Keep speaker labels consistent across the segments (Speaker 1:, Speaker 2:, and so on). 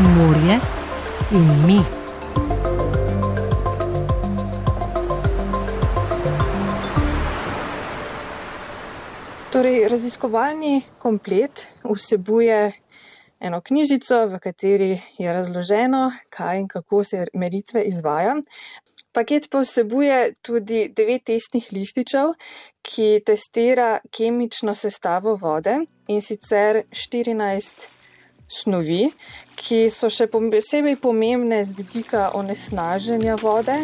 Speaker 1: morje in mi.
Speaker 2: Torej, raziskovalni komplet vsebuje eno knjižico, v kateri je razloženo, kaj in kako se meritve izvaja. Paket pa vsebuje tudi devet testnih lističev, ki testira kemično sestavo vode in sicer 14 snovi, ki so še posebej pomembne z vidika onesnaženja vode.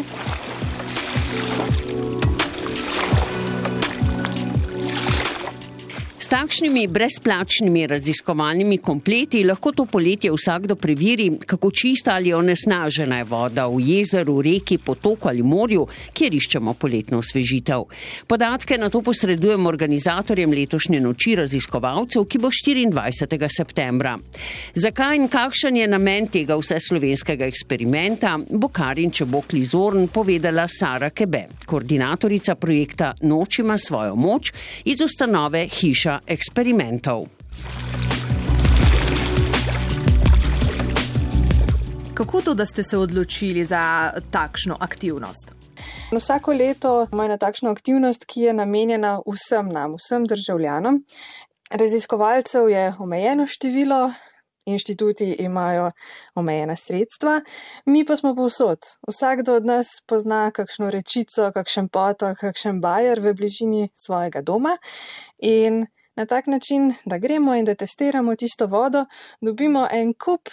Speaker 3: S takšnimi brezplačnimi raziskovalnimi kompleti lahko to poletje vsakdo preveri, kako čista ali onesnažena je voda v jezeru, reki, potoku ali morju, kjer iščemo poletno osvežitev. Podatke na to posredujemo organizatorjem letošnje noči raziskovalcev, ki bo 24. septembra. Zakaj in kakšen je namen tega vseslovenskega eksperimenta, bo Karin Čebokli Zorn povedala Sara Kebe, koordinatorica projekta Noč ima svojo moč iz ustanove Hiša eksperimentov.
Speaker 4: Kako to, da ste se odločili za takšno aktivnost?
Speaker 2: Vsako leto imamo eno takšno aktivnost, ki je namenjena vsem nam, vsem državljanom. Raziskovalcev je omejeno število, inštituti imajo omejena sredstva, mi pa smo povsod. Vsakdo od nas pozna kakšno rečico, kakšen potok, kakšen bajer v bližini svojega doma in na tak način, da gremo in da testiramo tisto vodo, dobimo en kup,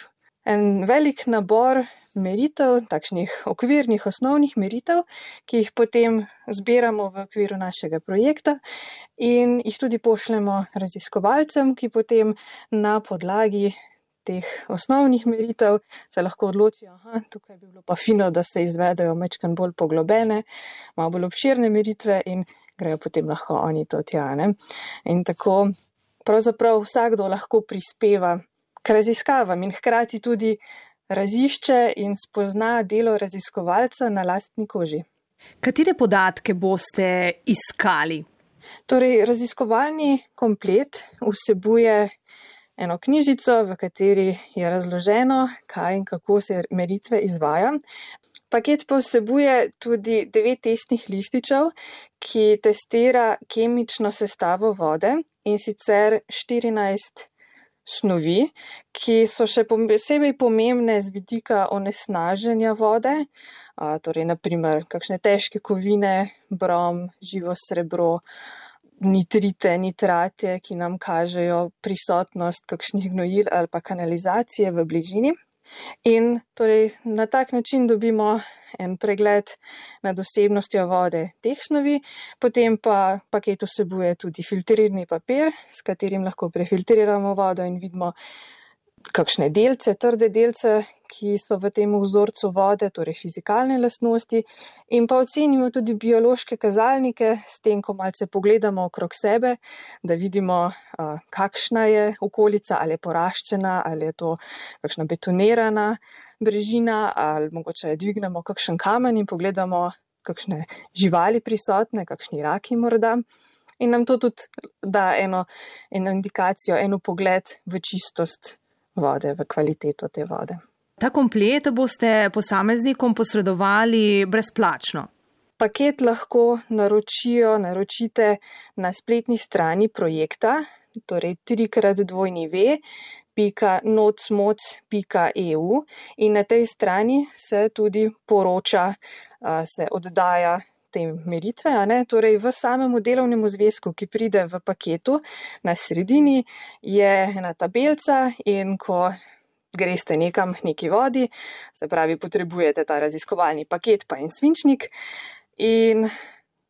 Speaker 2: en velik nabor meritev, takšnih okvirnih osnovnih meritev, ki jih potem zbiramo v okviru našega projekta in jih tudi pošljemo raziskovalcem, ki potem na podlagi teh osnovnih meritev se lahko odločijo, da tukaj bi bilo pa fino, da se izvedejo mečkan bolj poglobene, malo bolj obširne meritve in grejo potem lahko oni to tja. Ne? In tako pravzaprav vsakdo lahko prispeva k raziskavam in hkrati tudi razišče in spozna delo raziskovalca na lastni koži.
Speaker 4: Katere podatke boste iskali?
Speaker 2: Torej, raziskovalni komplet vsebuje eno knjižico, v kateri je razloženo, kaj in kako se meritve izvaja. Paket pa vsebuje tudi devet testnih lističev, ki testira kemično sestavo vode in sicer 14 snovi, ki so še posebej pomembne z vidika onesnaženja vode, torej naprimer kakšne težke kovine, brom, živo srebro, nitrite, nitrate, ki nam kažejo prisotnost kakšnih gnojil ali pa kanalizacije v bližini. In torej na tak način dobimo en pregled nad osebnostjo vode teh snovi, potem pa paket vsebuje tudi filtrirni papir, s katerim lahko prefiltriramo vodo in vidimo kakšne delce, trde delce, ki so v tem vzorcu vode, torej fizikalne lastnosti, in pa ocenimo tudi biološke kazalnike, s tem, ko malce pogledamo okrog sebe, da vidimo, kakšna je okolica, ali je poraščena, ali je to kakšna betonirana brežina, ali mogoče dvignemo kakšen kamen in pogledamo, kakšne živali prisotne, kakšni raki morda. In nam to tudi da eno, eno indikacijo, eno pogled v čistost vode, v kvaliteto te vode.
Speaker 4: Ta komplet boste posameznikom posredovali brezplačno.
Speaker 2: Paket lahko naročijo, naročite na spletni strani projekta, torej trikrat dvojni ve, www.nocmoc.eu in na tej strani se tudi poroča, se oddaja te meritve. Torej, v samem delovnem zvezku, ki pride v paketu, na sredini je ena tabelca in ko greste nekam neki vodi, se pravi, potrebujete ta raziskovalni paket pa in svinčnik in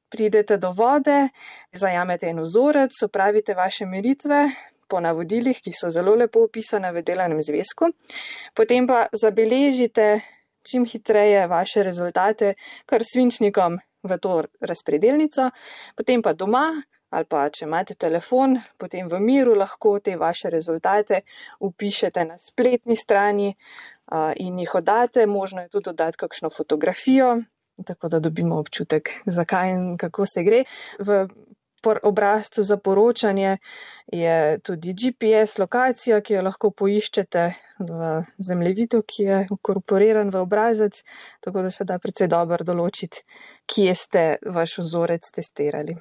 Speaker 2: pridete do vode, zajamete en vzorec, opravite vaše meritve, po navodilih, ki so zelo lepo opisane v delanem zvezku, potem pa zabeležite čim hitreje vaše rezultate kar svinčnikom v to razpredelnico, potem pa doma ali pa če imate telefon, potem v miru lahko te vaše rezultate upišete na spletni strani in jih oddate, možno je tudi dodati kakšno fotografijo, tako da dobimo občutek, zakaj in kako se gre. V obrazcu za poročanje je tudi GPS lokacija, ki jo lahko poiščete v zemljevidu, ki je ukorporiran v obrazec, tako da se da predvsej dobro določiti, kje ste vaš vzorec testirali.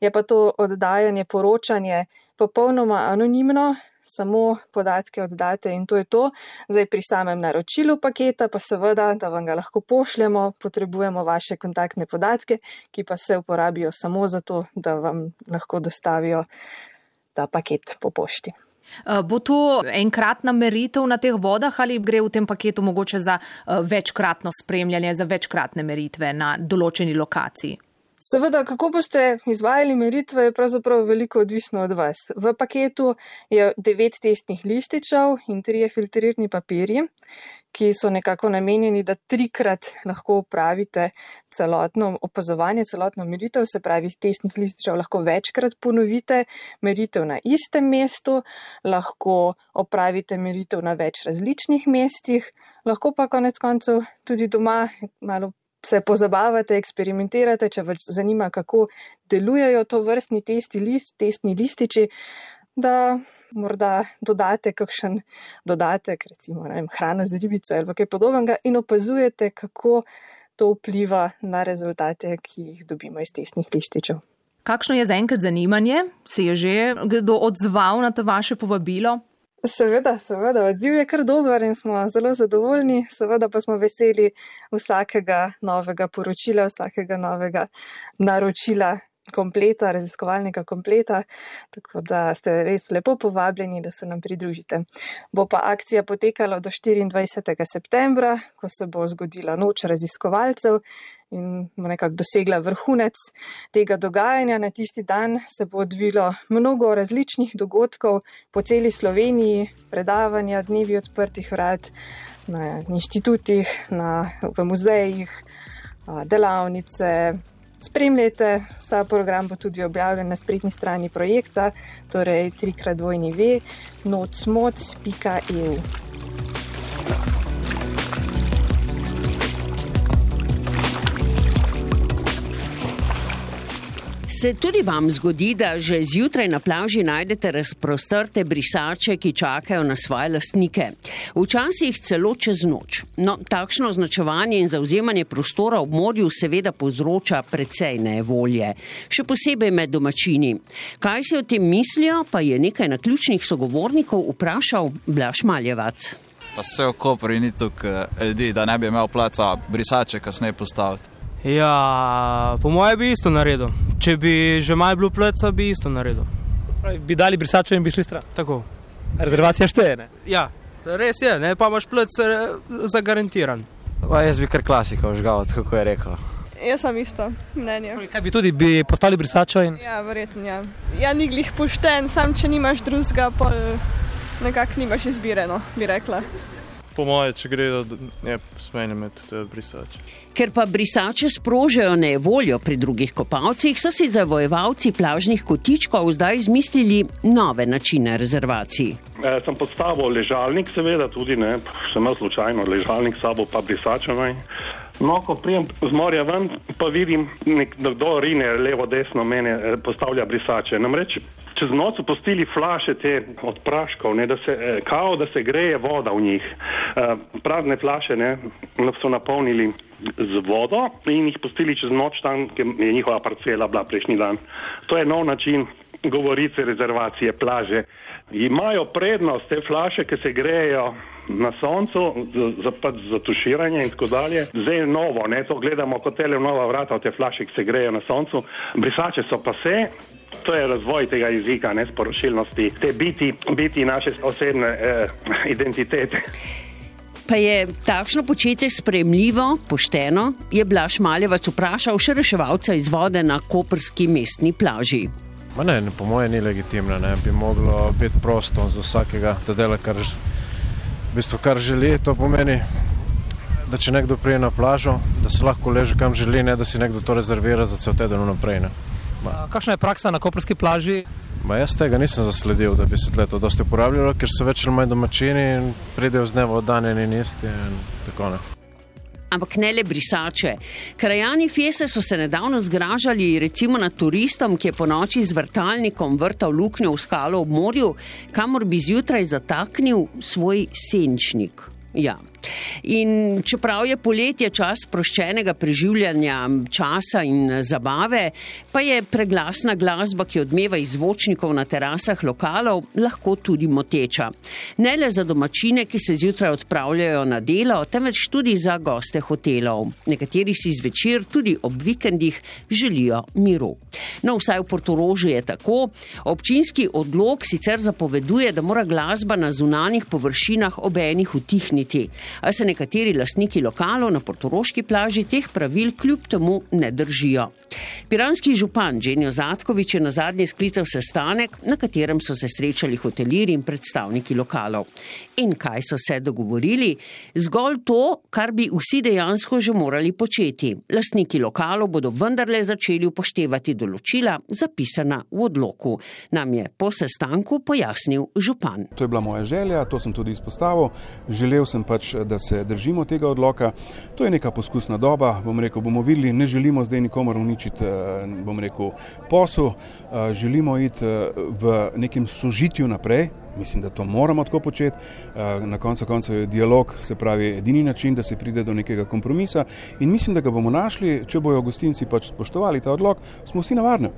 Speaker 2: Je pa to oddajanje, poročanje popolnoma anonimno, samo podatke oddate in to je to. Zdaj pri samem naročilu paketa pa seveda, da vam ga lahko pošljemo, potrebujemo vaše kontaktne podatke, ki pa se uporabijo samo zato, da vam lahko dostavijo ta paket po pošti.
Speaker 4: Eh, bo to enkratna meritev na teh vodah ali gre v tem paketu mogoče za eh, večkratno spremljanje, za večkratne meritve na določeni lokaciji?
Speaker 2: Seveda, kako boste izvajali meritve, je pravzaprav veliko odvisno od vas. V paketu je devet testnih lističev in trije filtrirni papirji, ki so nekako namenjeni, da trikrat lahko upravite celotno opazovanje, celotno meritev, se pravi, testnih lističev lahko večkrat ponovite, meritev na istem mestu, lahko opravite meritev na več različnih mestih, lahko pa konec koncev tudi doma malo se pozabavate, eksperimentirate, če vas zanima, kako delujejo to vrstni testi, list, testni lističi, da morda dodate kakšen dodatek, recimo vem, hrano z ribico ali kaj podobnega in opazujete, kako to vpliva na rezultate, ki jih dobimo iz testnih lističev.
Speaker 4: Kakšno je zaenkrat zanimanje? Se je že kdo odzval na to vaše povabilo?
Speaker 2: Seveda, seveda, odziv je kar dober in smo zelo zadovoljni, seveda pa smo veseli vsakega novega poročila, vsakega novega naročila kompleta, raziskovalnega kompleta, tako da ste res lepo povabljeni, da se nam pridružite. Bo pa akcija potekala do 24. septembra, ko se bo zgodila noč raziskovalcev in nekako dosegla vrhunec tega dogajanja. Na tisti dan se bo odvilo mnogo različnih dogodkov po celi Sloveniji, predavanja, dnevi odprtih vrat na inštitutih, na, v muzejih, delavnice. Spremljajte, vsa program bo tudi objavljen na spletni strani projekta, torej trikrat dvojni ve, nocmoc.eu.
Speaker 3: Se tudi vam zgodi, da že zjutraj na plaži najdete razprostrte brisače, ki čakajo na svoje lastnike? Včasih celo čez noč. No, takšno označevanje in zauzemanje prostora ob morju seveda povzroča precej nevolje, še posebej med domačini. Kaj si o tem mislijo, pa je nekaj naključnih sogovornikov vprašal Blaš Maljevac.
Speaker 5: Pa se okopri ni tukaj ljudi, da ne bi imel placa brisače kasneje postaviti.
Speaker 6: Ja, po mojem bi isto naredil. Če bi že malo bilo pleca, bi isto naredil.
Speaker 7: Spravi, bi dali brisačo in bi šli stran.
Speaker 6: Tako.
Speaker 7: Rezervacija šteje, ne?
Speaker 6: Ja, res je, ne? pa imaš plec eh, zagarantiran.
Speaker 8: Pa jaz bi kar klasiko žgal, kako je rekel.
Speaker 9: Jaz sem isto mnenje.
Speaker 7: Kaj bi tudi bi postali brisačo? In...
Speaker 9: Ja, verjetno. Ja. ja, ni glih pošten, sam če nimaš drugega, pa nekako nimaš izbireno, bi rekla.
Speaker 10: Po moje, če gre, da je smenje med brisači.
Speaker 3: Ker pa brisače sprožajo nevoljo pri drugih kopalcih, so si zavojevalci plažnih kotičkov zdaj izmislili nove načine rezervacij.
Speaker 11: E, sem postavil ležalnik, seveda tudi ne, sem imel slučajno ležalnik, sabo pa brisače naj. No, ko prijem z morja ven, pa vidim, nekdo rine levo, desno mene postavlja brisače. Namreč čez noč so postili flaše te od praškov, ne, da se, kao da se greje voda v njih. E, prazne flaše ne, so napolnili z vodo in jih pustili čez noč tam, ker je njihova parcela bila prejšnji dan. To je nov način govorice rezervacije plaže. Imajo prednost te flaše, ki se grejejo na soncu za, za, za tuširanje in tako dalje. Zdaj je novo, ne, to gledamo kot tele nova vrata te flaše, ki se grejejo na soncu. Brisače so pa se. To je razvoj tega jezika, ne sporočilnosti, te biti, biti naše osebne eh, identitete.
Speaker 3: Pa je takšno početje spremljivo, pošteno, je Blaž Maljevac vprašal še reševalca iz vode na koperski mestni plaži.
Speaker 10: Ma ne, po mojem ni legitimno, ne bi moglo biti prosto za vsakega, da dela kar, v bistvu, kar želi. To pomeni, da če nekdo prije na plažo, da se lahko leže kam želi, ne da si nekdo to rezervira za cel teden naprej.
Speaker 7: Kakšna je praksa na koperski plaži?
Speaker 10: Ma jaz tega nisem zasledil, da bi se to dosti uporabljalo, ker so več ali manj domačini in pridejo z dneva dan in isti in tako naprej.
Speaker 3: Ampak ne le brisače. Krajani Fiese so se nedavno zgražali recimo nad turistom, ki je po noči z vrtalnikom vrtal luknjo v skalo ob morju, kamor bi zjutraj zataknil svoj senčnik. Ja. In čeprav je poletje čas sproščenega preživljanja časa in zabave, pa je preglasna glasba, ki odmeva iz zvočnikov na terasah lokalov, lahko tudi moteča. Ne le za domačine, ki se zjutraj odpravljajo na delo, temveč tudi za goste hotelov. Nekateri si zvečer, tudi ob vikendih, želijo miru. No, vsaj v Portorožu je tako. Občinski odlog sicer zapoveduje, da mora glasba na zunanjih površinah ob enih utihniti a se nekateri lastniki lokalov na portoroški plaži teh pravil kljub temu ne držijo. Piranski župan Dženjo Zatkovič je na zadnji sklical sestanek, na katerem so se srečali hoteliri in predstavniki lokalov. In kaj so se dogovorili? Zgolj to, kar bi vsi dejansko že morali početi. Lastniki lokalov bodo vendarle začeli upoštevati določila, zapisana v odloku. Nam je po sestanku pojasnil župan.
Speaker 12: To je bila moja želja, to sem tudi izpostavil. Želel sem pač, da se držimo tega odloka. To je neka poskusna doba, bom rekel, bomo videli, ne želimo zdaj nikomor uničiti, bom rekel, posel, želimo iti v nekem sožitju naprej. Mislim, da to moramo tako početi. Na koncu koncev je dialog, se pravi, edini način, da se pride do nekega kompromisa in mislim, da ga bomo našli, če bojo gostinci pač spoštovali ta odlog, smo vsi na varnem.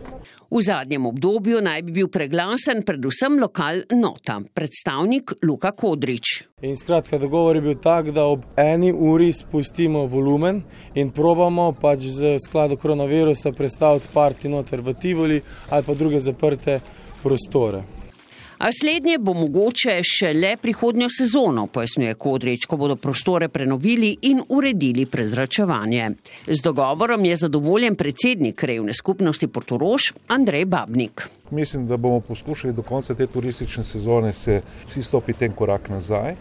Speaker 3: V zadnjem obdobju naj bi bil preglasen predvsem lokal Nota, predstavnik Luka Kodrič.
Speaker 13: In skratka, dogovor je bil tak, da ob eni uri spustimo volumen in probamo pač z skladu koronavirusa predstaviti parti noter v Tivoli ali pa druge zaprte prostore.
Speaker 3: A slednje bo mogoče šele prihodnjo sezono, pojasnjuje Kodrič, ko bodo prostore prenovili in uredili prezračevanje. Z dogovorom je zadovoljen predsednik krajevne skupnosti Portorož Andrej Babnik.
Speaker 14: Mislim, da bomo poskušali do konca te turistične sezone se vsi stopiti en korak nazaj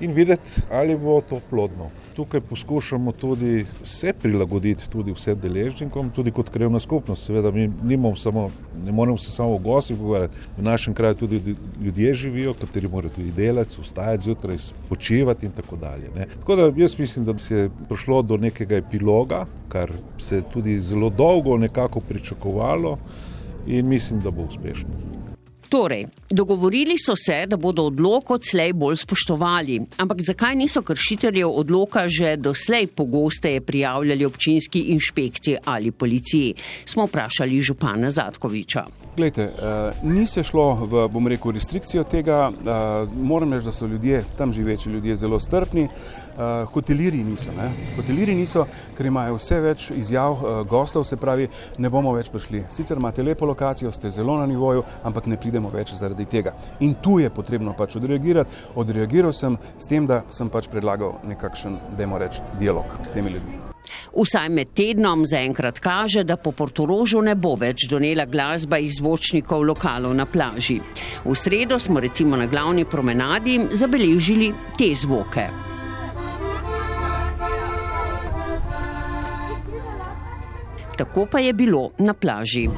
Speaker 14: in videti, ali bo to plodno. Tukaj poskušamo tudi se prilagoditi tudi vsem deležnikom, tudi kot krajevna skupnost. Seveda mi nimamo samo, ne moremo se samo o gostih pogovarjati. V našem kraju tudi ljudje živijo, kateri morajo tudi delati, vstajati zjutraj, počivati in tako dalje. Ne. Tako da jaz mislim, da se je prišlo do nekega epiloga, kar se je tudi zelo dolgo nekako pričakovalo in mislim, da bo uspešno.
Speaker 3: Torej, dogovorili so se, da bodo odlok odslej bolj spoštovali. Ampak zakaj niso kršiteljev odloka že doslej pogosteje prijavljali občinski inšpekciji ali policiji? Smo vprašali župana Zatkoviča.
Speaker 12: Glejte, ni se šlo v, bom rekel, restrikcijo tega. Moram reči, da so ljudje, tam živeči ljudje, zelo strpni. Hoteliri niso. Ne? Hoteliri niso, ker imajo vse več izjav gostov, se pravi, ne bomo več prišli. Sicer imate lepo lokacijo, ste zelo na nivoju, ampak ne pridemo več zaradi tega. In tu je potrebno pač odreagirati. Odreagiral sem s tem, da sem pač predlagal nekakšen, dajmo reči, dialog s temi ljudmi.
Speaker 3: Vsaj med tednom zaenkrat kaže, da po Portorožu ne bo več donela glasba iz zvočnikov lokalov na plaži. V sredo smo recimo na glavni promenadi zabeležili te zvoke. Tako pa je bilo na plaži.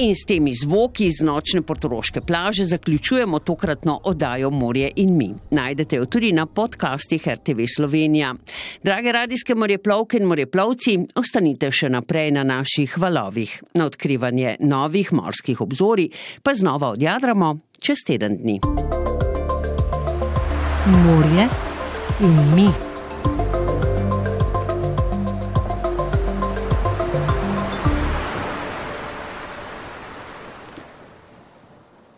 Speaker 3: In s temi zvoki iz nočne portoroške plaže zaključujemo tokratno oddajo Morje in mi. Najdete jo tudi na podcastih RTV Slovenija. Drage radijske morjeplovke in morjeplovci, ostanite še naprej na naših valovih. Na odkrivanje novih morskih obzorij pa znova odjadramo čez teden dni.
Speaker 1: Morje in mi.